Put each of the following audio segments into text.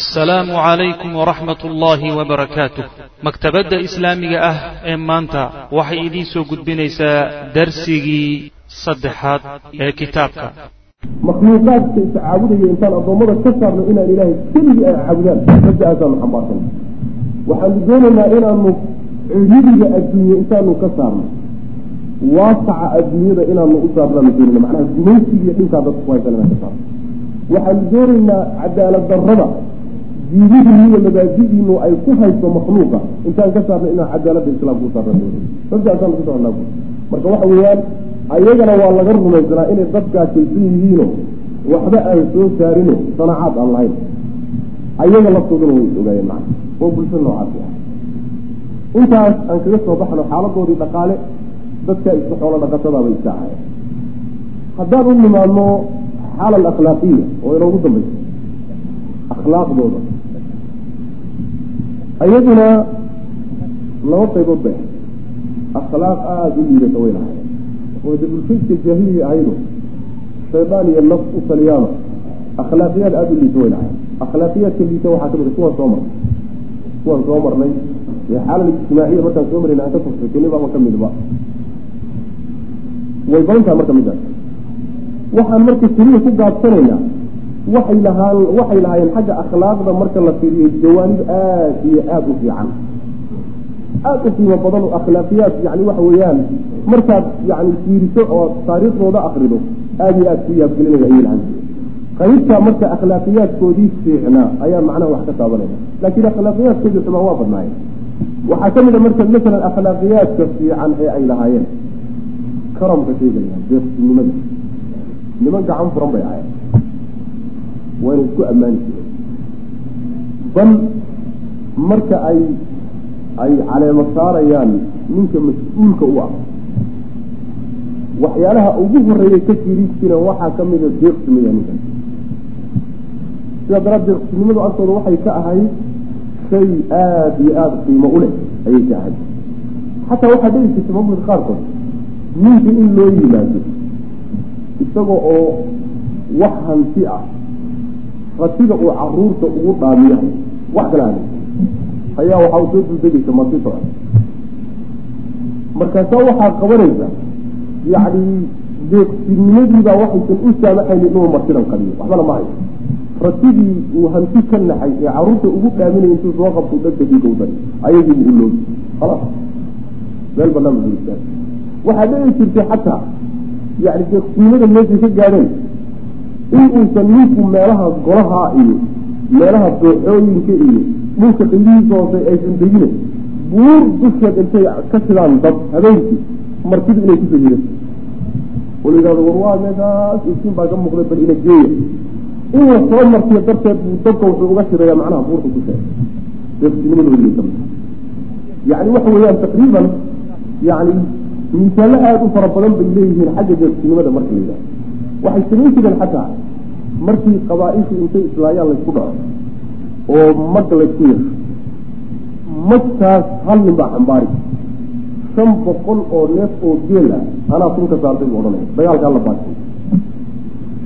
assalaamu calaykum waraxmat ullaahi wabarakaatuh maktabadda islaamiga ah ee maanta waxay idiin soo gudbinaysaa darsigii saddexaad ee kitaabka. Makhluuqaadka is caabudaya intaan addoommada ka saarno inaan ilaahay keligii ay caabudaan rabbiaasaanu xambaarsan. Waxaanu doonaynaa inaanu cidhidiga adduunye intaanu ka saarno. Waasaca adduunyada inaanu u saarnaanu doonayna macnaha gumaysigiiyo dhinkaa dadku ku haysan inaan ka saarno. Waxaanu doonaynaa cadaalad darrada diidihiinu iyo mabaadidiinu ay ku hayso makhluuqa. Intaan ka saarna inaan cadaaladda islaamka u saarna doonay rabbiaasaanu ku socnaa marka waxa weeyaan ayagana waa laga rumaysanaa inay dadkaakaysan yihiino. Waxba aan soo saarino sanacaad aan lahayn. Ayaga laftooduna way is ogaayeen macna oo bulsho noocaasi ah. Intaas aan kaga soo baxno xaaladoodii dhaqaale dadka isku xoolo dhaqatadaabay iska ahayen haddaan u nimaadno xaala alakhlaaqiya oo inoogu dambaysa akhlaaqdooda iyaduna laba qaybood bay ahay akhlaaq aada u liidata way lahayen oo de bulshayska jaahiliga ahaydo shaydaan iyo naf u taliyaano akhlaaqiyaad aada u liita way lahayen akhlaaqiyaadka liita waxaa ka mid a kuwaan soo marnay. Kuwaan soo marnay ee xaalal ijtimaaciya markaan soo marayna aan ka tafsiirkani baaba kamidba way badantaha marka midaas waxaan marka keliya ku gaabsanaynaa waxay lahaan waxay lahaayeen xagga akhlaaqda marka la fiiriyo jawaanib aada iyo aada u fiican. Aada u qiimo badan oo akhlaaqiyaad yani waxa weeyaan markaad yani fiiriso oo taariikhdooda akrido aada iyo aada ku yaabgelinaya ayay lahaan qaybtaa marka akhlaaqiyaadkoodii fiicnaa ayaa macnaha wax ka taabanaya laakiin akhlaaqiyaadkoodii xumaa waa badnaayeen. Waxaa ka mid a marka masalan akhlaaqiyaadka fiican ee ay lahaayeen karamka sheegayaan deeqsinimada niman gacan furan bay ahayen wayna isku ammaani jireen. Bal marka ay ay caleemo saarayaan ninka mas'uulka u ah. Waxyaalaha ugu horreeya ka jiri jireen waxaa kamida deeqsimaya ninkan. Sidaa daraad deeqsinimadu agtooda waxay ka ahayd shay aada iyo aada qiimo u leh ayay ka ahayd. Xataa waxaa dhici jirta mamlaka qaarkood ninka in loo yimaado isaga oo wax hanti ah ratiga uu carruurta ugu dhaamiyahay wax hada ayaa waxaa soo duldegaysa masito markaasaa waxaa qabanaysa yacni deeqsinimadiibaa waxaysan u saamaxayni inuu martidan qadiyo waxbana ma hayo uu hanti ka naxay ee carruurta ugu dhaaminay intuu soo qabto dadkii gawdan ayagiibu u khalaas meel banaan ba waxaa dhici jirtay xataa yani deeqsinimada meeshay ka gaadheen in uusan ninku meelaha golaha iyo meelaha dooxooyinka iyo dhulka qiyihiisa hoose aysan degine buur dusheed intay ka sidaan dad habeenkii martidu inay ku soo hiran oo la yidhahdo war waa meeshaas iftiin baa ka muuqday bal ina geeya. In la soo martiyo darteed buu dadka wuxuu uga shiraya macnaha buurta dusheed deeqsinimadoodii ka mid yani waxa weeyaan taqriiban yani miisaallo aada u fara badan bay leeyihiin xagga deeqsinimada marka la yidhahdo waxay samayn jireen xataa markii qabaa-ishu intay islaayaan laysku dhaco oo mag laysku yeesho magtaas hal nin baa xambaari. Shan boqol oo neef oo geel ah anaa sunka saartay buu odhanaya. Dagaalkaa la baatay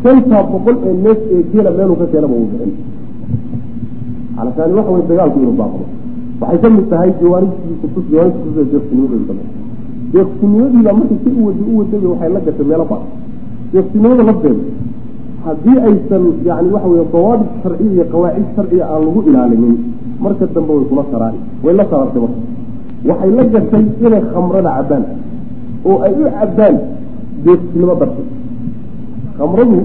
shantaa boqol ee neef ee geela meeluu ka keenaba uu bixin. Calakaani waxa wey dagaalku inuu baaqdo. Waxay ka mid tahay jawaanibtii kutus jawaanibta kutus deeqsinimadooda ka mid deeqsinimadiiba markay si u wada u wadagay waxay la gashay meelo badan deeqsinimada lafteeda haddii aysan yani waxa wey dawaabit sharciya iyo qawaacid sharciya aan lagu ilaalinin marka dambe way kula saraari way la sarartay marka waxay la gashay inay khamrada cabbaan oo ay u cabbaan deeqsinimo darteed. Khamradu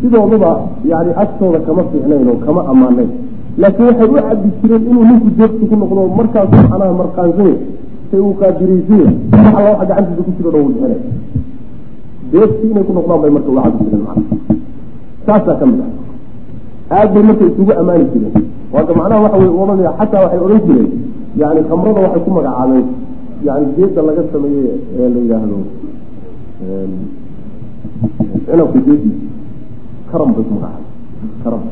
sidooduba yani agtooda kama fiicnayn oo kama ammaanayn laakiin waxay u cabbi jireen inuu ninku deeqsi ku noqdo markaasu macnaha marqaansanya say uu qaadiraysanya wax waxa gacantiisa ku jiro uu bixinay deeqsi inay ku noqdaan bay marka uga cabbi jireen macna saasaa ka mid ah. Aad bay marka isugu ammaani jireen. Waaka macnaha waxa way ohanaya xataa waxay odhan jireen yani khamrada waxay ku magacaabeen yani geeda laga sameeye ee la yidhaahdo cinabka geediisa karam bay ku magacaabeen. Karam.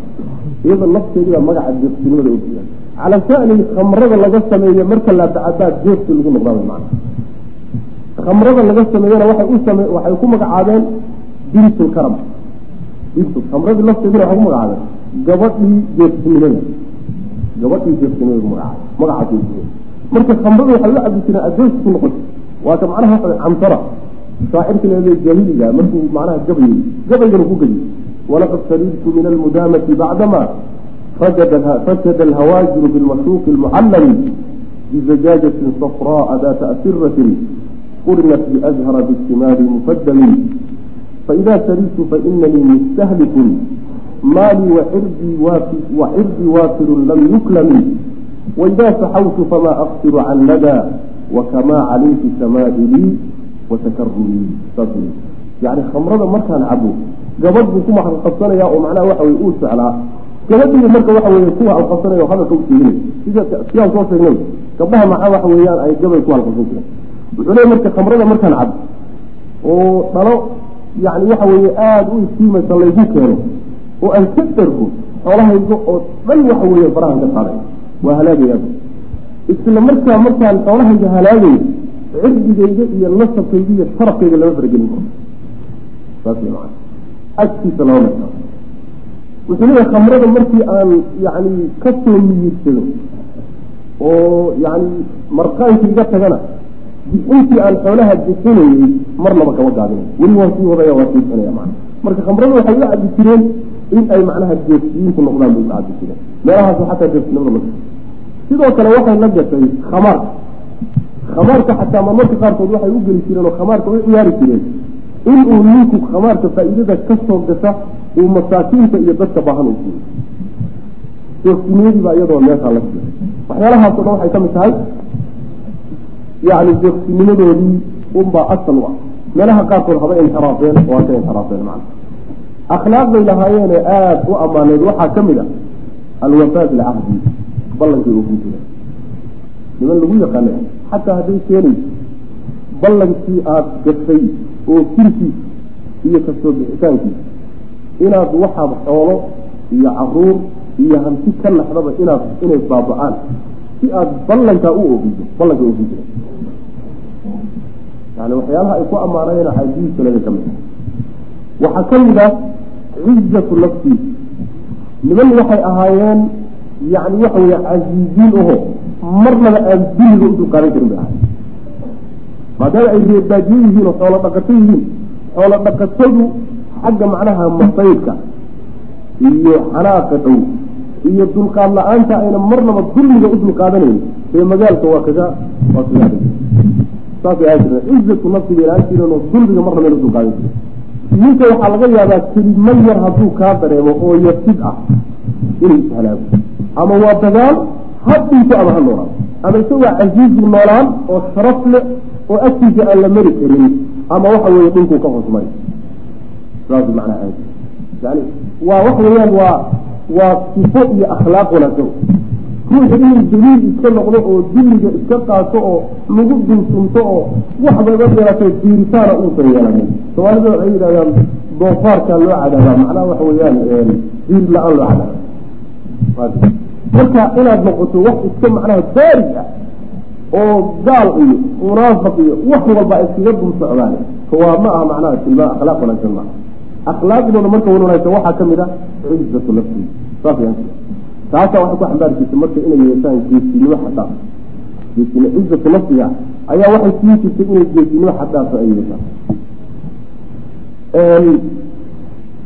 Iyada lafteedii baa magaca deeqsinimada ogjiraa cala shani khamrada laga sameeye marka la dacabaad deeqsi lagu noqdaabay macna khamrada laga sameeyena waxay u same waxay ku magacaabeen bintulkaram bintu khamradii lafteedina waxay ku magacaabeen gabadhii deeqsinimada gabadhii deeqsinimada magaca magacaas way marka khamrada waxay u cabi jireen adeys ku noqon waa ka macnaha waxa camtara shaacirka leedahay jaahiliga markuu macnaha gabayay gabaygana ku gabiy walaqad sarirtu min almudaamati bacdama فسد الهواجر بالمشوق المعلم بزجاجة صفراء ذات أسرة قرنت بأزهر بالثمار مفدم فإذا سريت فإنني مستهلك مالي وعرضي وافر, وعرضي وافر لم يكلم وإذا سحوت فما أقصر عن لدى وكما عليك سمائلي وتكرمي صدري يعني خمرة مركان عبو قبض بكم عن قصنا يا ومعناه وحوي أوسع على gabadhii marka waxa weeye kuwa alqabsanayo hadalka u tiirinay sida siyaan soo sheegnay gabdhaha maxaa waxa weeyaan ay gabay ku alqabsan jireen wuxuu leeyahy marka khamrada markaan cab oo dhalo yani waxa weeye aada u istiimaysa laygu keeno oo aan ka dargo xoolahayga oo dhan waxa weeye farahan ka qaaday waa halaagaya isla markaa markaan xoolahayga halaagayo cirdigayga iyo nasabkayga iyo sharafkayga lama faragelin karo. Saas maa agtiisa lama markaa wuxuu leeyahay khamrada markii aan yani ka soo miyirsado oo yani marqaankii iga tagana intii aan xoolaha bixinayey marnaba kama gaabinay weli waan sii wadaya waa sii bixinaya mana marka khamrada waxay u cabi jireen in ay macnaha deeqsiyiinku noqdaan bay u cabi jireen. Meelahaas xataa deeqsinimada ma sidoo kale waxay la gashay khamaarka khamaarka xataa marmarka qaarkood waxay u geli jireen oo khamaarka u ciyaari jireen. Inuu ninku khamaarka faa'iidada ka soo gasha uu masaakiinta iyo dadka baahan u siiyo. Deeqsinimadiiba iyadoo meeshaa la siiyo waxyaalahaasoo dhan waxay ka mid tahay yani deeqsinimadoodii unbaa asal u ah meelaha qaarkood haba inxiraafeen oo ha ka inxiraafeen macna akhlaaqday lahaayeene aada u ammaaneed waxaa ka mid a alwafaa bilcahdi ballankii oo ku jira niman lagu yaqaana xataa hadday keenayso ballankii aada gashay oo firkiis iyo ka soo bixitaankiisa inaad waxaad xoolo iyo carruur iyo hanti ka naxdaba inaad inay baaba-aan si aada ballankaa u oofiso ballanka oofin jira yani waxyaalaha ay ku ammaanayeen cajiibkaleda ka mid waxaa ka mid ah cizatu nafsi niman waxay ahaayeen yani waxa weeye casiiziin aho marnaba aan duniga u dulqaadan karin bay ahayen maadaama ay reebaadiye yihiin oo xoolo dhaqato yihiin. Xoolo dhaqatadu xagga macnaha masaydka iyo xanaaqa dhow. Iyo dulqaad la'aanta ayna marnaba dulmiga u dulqaadanayn. Ee magaalka waa kaga waa kaga saasay ahaan jireen. Cizatu nafsiga ilaan jireen oo dulmiga marnaba ayna udulqaadan jiren ninka waxaa laga yaabaa kelimo yar hadduu kaa dareemo oo yasid ah inuu ishalaago ama waa dagaal ha ama ha noolaado ama isagoo casiizu noolaan oo sharaf leh oo agtiisa aan la mari karin. Ama waxa weeye dhinkuu ka hoosmay saas macnaa yani waa waxa weeyaan waa waa sifo iyo akhlaaq wanaagsan ruuxa inuu daliil iska noqdo oo dulliga iska qaato oo lagu dulsunto oo waxbayba yeelatay diiritaana uusan yeelanin soomaalida waxay yidhahdaan doofaarkaa loo cadaabaa macnaha waxa weeyaan diir la'aan loo cadaaba marka inaad noqoto wax iska macnaha baarig ah oo gaal iyo munaafiq iyo wax walba ay iskaga dul socdaan waa ma aha macnaha tilmaa akhlaaq wanaagsan maaha akhlaaqdooda marka wan wanaagsan waxaa ka mid ah cizatu nafsi saas taasa waxay ku xambaari jirtay marka inay yeeshaan geesinimo xadaaf geesin cizatu nafsiga ayaa waxay siin jirtay inay geesinimo xadaafa ay yeeshaan.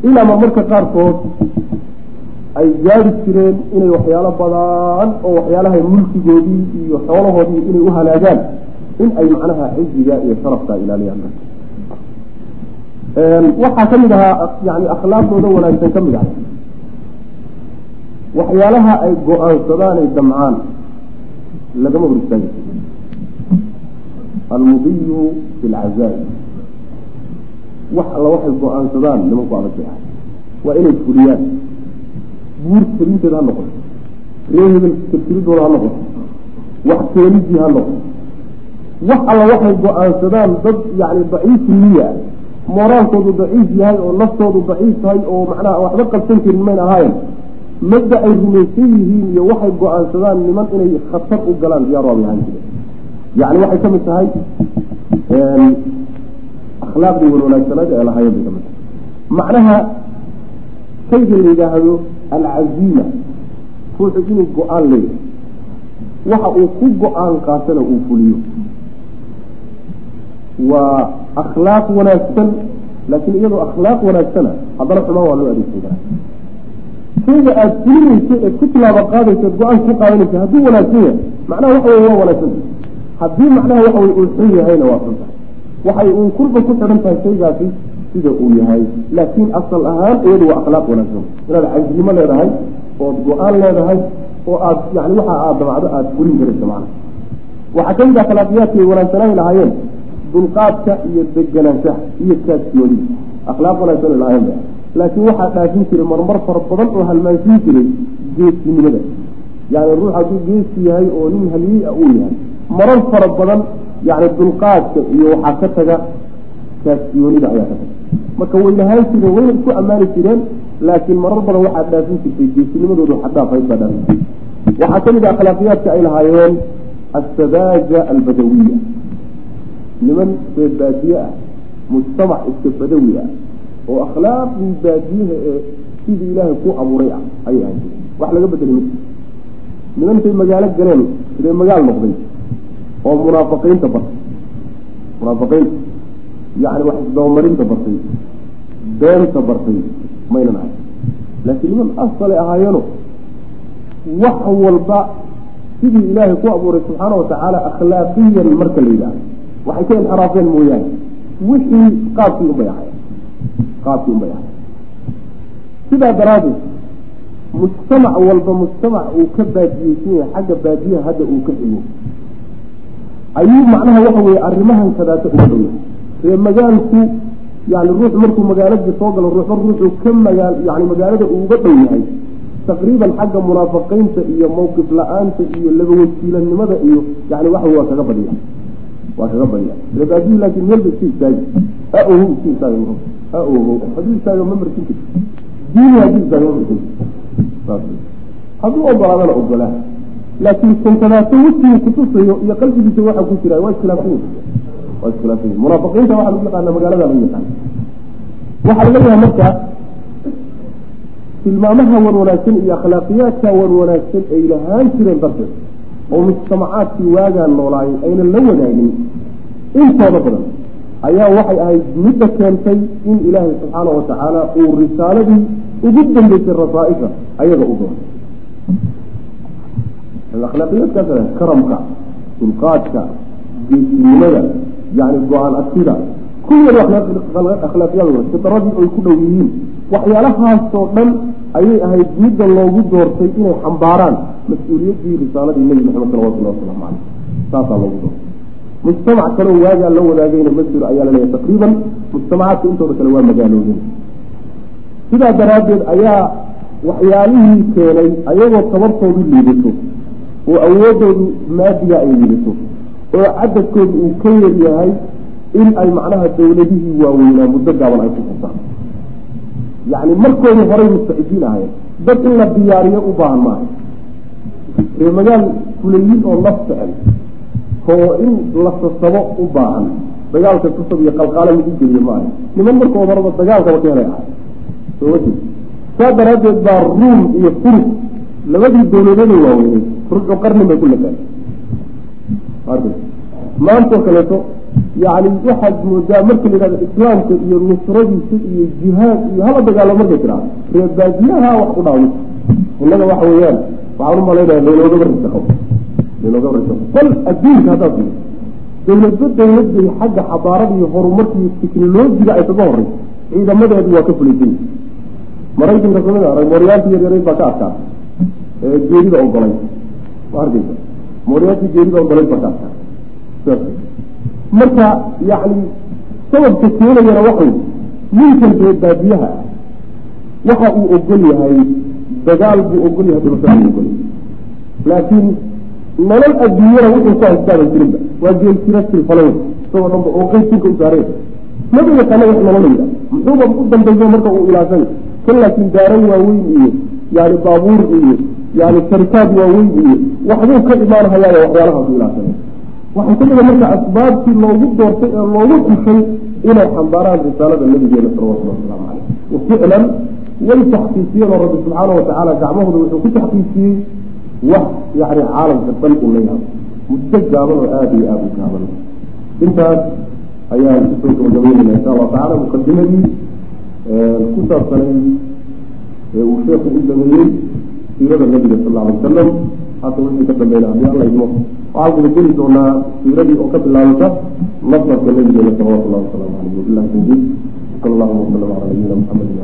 Ilaama marka qaarkood ay gaari jireen inay waxyaalo badan oo waxyaalaha mulkigoodii iyo xoolahoodii inay u halaagaan in ay macnaha ciziga iyo sharafka ilaaliyaan. Waxaa ka mid ahaa yani akhlaaqdooda wanaagsan ka mid ah waxyaalaha ay go'aansadaan ay damcaan lagama hor istaagi almudiyu fi lcazaa'i wax alla waxay go'aansadaan nimanku adag waa inay fuliyaan buur kelinteeda ha noqoto ree hebel tirtiridooda ha noqoto wax keenidii ha noqoto wax alla waxay go'aansadaan dad yani daciifu niya mooraalkoodu daciif yahay oo naftoodu daciif tahay oo macnaha waxba qabsan karin mayn ahaayen madda ay rumaysan yihiin iyo waxay go'aansadaan niman inay khatar u galaan diyaar waabay ahaan jireen yani waxay ka mid tahay akhlaaqdii wan wanaagsanaad ee lahayen bay ka mid tahay. Macnaha shayga la yidhaahdo alcaziima ruuxu inuu go'aan leeyahay. Waxa uu ku go'aan qaatana uu fuliyo. Waa akhlaaq wanaagsan laakiin iyadoo akhlaaq wanaagsana haddana xumaan waa loo adeegsan karaa shayga aada fulinayso eed ku tilaabo qaadayso go'aan ku qaadanayso hadduu wanaagsan yahay macnaha waxa wey waa wanaagsan. Haddii macnaha waxa wey uu xun yahayna waa xun tahay. Waxay uun kurba ku xidhan tahay shaygaasi sida uu yahay. Laakiin asal ahaan iyadu waa akhlaaq wanaagsan. Inaad cajnimo leedahay ood go'aan leedahay oo aad yani waxa aad damacdo aada fulin karayso macna waxaa ka mid ah akhlaaqiyaadki ay wanaagsanaahi lahaayeen dulqaadka iyo deganaanshaha iyo kaadsiyoodi akhlaaq wanaagsan ay lahaayeen laakiin waxaa dhaafin jiray marmar fara badan oo halmaansiin jiray geesinimada yani ruux hadduu geesi yahay oo nin haliyey a uu yahay marar fara badan yani dulqaadka iyo waxaa ka taga kaasiyoonida ayaa ka taga. Marka way lahaan jireen wayna isku ammaani jireen laakiin marar badan waxaa dhaafin jirtay baa dhaafin jirtay waxaa ka mid ah akhlaaqiyaadka ay lahaayeen assadaaja albadawiya. Niman reer baadiye ah mujtamac iska badawi ah oo akhlaaqdii baadiyaha ee sidii ilaahay ku abuuray ah ayay jireen wax laga bedelay ma nimantay magaalo galeen ree magaal noqday? Oo munaafiqiinta bartay. Munaafiqiinta yani wax isdabamarinta bartay beenta bartay maynan ahay laakiin niman asalay ahaayeeno wax walba sidii ilaahay ku abuuray subxaana watacaala akhlaaqiyan marka la yidhahdo waxay ka inxiraafeen mooyaane. Wixii qaabkii unbay ahay qaabkii unbay ahay sidaa daraaddeed mujtamac walba mujtamac uu ka baadiyeysan yahay xagga baadiyaha hadda uu ka xigo ayuu macnaha waxa weeye arrimahan kadaata uga dhow yahay ree magaalku yani ruux markuu magaalada soo galo ruuxba ruuxuu ka magaal yani magaalada uu uga dhow yahay taqriiban xagga munaafiqiinta iyo mawqif la'aanta iyo labawajiilanimada iyo yani waxa waa kaga badiya waa kaga badiya ree baadiyi laakin meelba iska istaagi aoho iska istaagi aoho hadduu istaago ma markin karti diini hadduu istaago ma markin karti hadduu ogolaadana ogolaa laakiin kankadaato wejiguu kutusayo iyo qalbigiisa waxa ku jira waa iskhilaafsan waa iskhilaafsan munaafiqiinta waxaa lagu yaqaana magaalada lagu yaqaana waxaa laga yahay marka tilmaamaha wan wanaagsan iyo akhlaaqiyaadka wan wanaagsan ay lahaan jireen darteed oo mujtamacaadkii waagaan noolaayay aynan la wadaagin intooda badan ayaa waxay ahayd midda keentay in ilaahay subxaana wa tacaala uu risaaladii ugu dambeysay rasaaisha ayaga u doonay. Akhlaaqiyaadkaas karamka dulqaadka geesinimada yani go'aan agtida kuwada akhlaaqiyadooda fitradii ay ku dhow yihiin waxyaalahaasoo dhan ayay ahayd midda loogu doortay inay xambaaraan mas'uuliyaddii risaaladii nebi maxamed salawatullahi wasalaamu caleyh saasaa loogu doortay mujtamac kaleo waagaa la wadaagayna ma jiro ayaa la leeyahay taqriiban mujtamacaadka intooda kale waa magaaloodeen sidaa daraaddeed ayaa waxyaalihii keenay ayagoo tabartoodu liidato oo awoodoodu maadiga ay liidato oo cadadkoodu uu ka yar yahay in ay macnaha dawladihii waaweynaa muddo gaaban ay ku xusaan yacni markoodii horay mustacidiin ahayen dad in la diyaariyo u baahan maaha ree magaal fulayin oo laf jecel oo in la sasabo u baahan. Dagaalka sasab iyo qalqaala lagu geliyo maaha. Niman markooda horaba dagaalkaba ka helay jeed saa daraaddeed baa ruum iyo furus labadii dawladeeda waaweynay. Ruuxu qarnin bay ku lagaan maantoo kaleeto yani waxaad moodaa marka la yihahdo islaamka iyo nusradiisa iyo jihaad iyo hala dagaalo markay tiraa ree baadiyaha wax ku dhaawmi innaga waxa weeyaan waxaan u malaynaya laynooga barisaqo laynooga barisaqo bal adduunka haddaad fiir dawladba dawladday xagga xadaarada iyo horumarka iyo teknolojiga ay kaga horeyso ciidamadeedu waa ka fulaysan maraykanka ka mid a mooryaanti yaryarayd baa ka adkaa geerida ogolay. Ma arkeysa mooryaanti geerida ogolayd baa ka adkaa marka yani sababka keenayana waxay ninkan ree baadiyaha ah waxa uu ogol yahay dagaal buu ogol yahay dhulka u laakiin nolol adduunyana wuxuu ku haystaaban jirinba waa geel jira silfalayn isagoo dhanba oo qeysinka u saareen maba yaqaana wax nolola yidha muxuuba u dambeeyo marka uu ilaashay kan laakiin daaran waaweyn iyo yani baabuur iyo yani sharikaad waaweyn iyo waxbuu ka imaanhayaaya waxyaalahaas u ilaashanay waxay kamida marka asbaabtii loogu doortay ee loogu xushay inay xambaaraan risaalada nabigeena salawatulli wasalaamu caleyh waficlan way taxqiijiyeen oo rabbi subxaana watacaala gacmahooda wuxuu ku taxqiijiyey wax yani caalamka dhan u yaabo muddo gaaban oo aada iyo aada u gaaban. Intaas ayaan ku soo gabagabeynayna insha allahu tacala muqadimadii ku saabsanay ee uu sheekhu u sameeyey siirada nabiga sal alla alay wasalam hadda wixii ka dambeynaa haddii alla idmo waxaan kula geli doonaa siiradii oo ka bilaabata nasabka nabigeena salawatu llahi wasalaamu caleyh wabillahi tawfiiq sal allahuma wasalam cala nabiyina muxamedi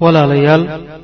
wala alihi